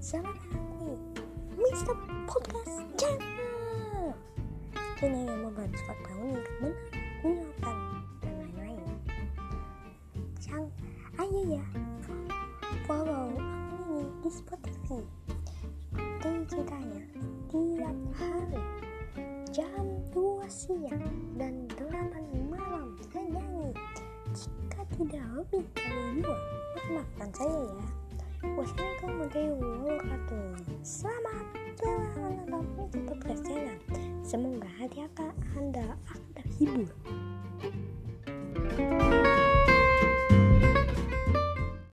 ke podcast channel. Channel yang membahas fakta unik, benar, menyenangkan, dan lain-lain. Sang, ayo ya Follow aku ini di Spotify. Ikuti ceritanya tiap hari Jam 2 siang dan 8 malam saya nyanyi Jika tidak lebih dari dua Maafkan saya ya Wassalamualaikum warahmatullahi wabarakatuh. Selamat selamat menonton podcast Semoga hati anda akan terhibur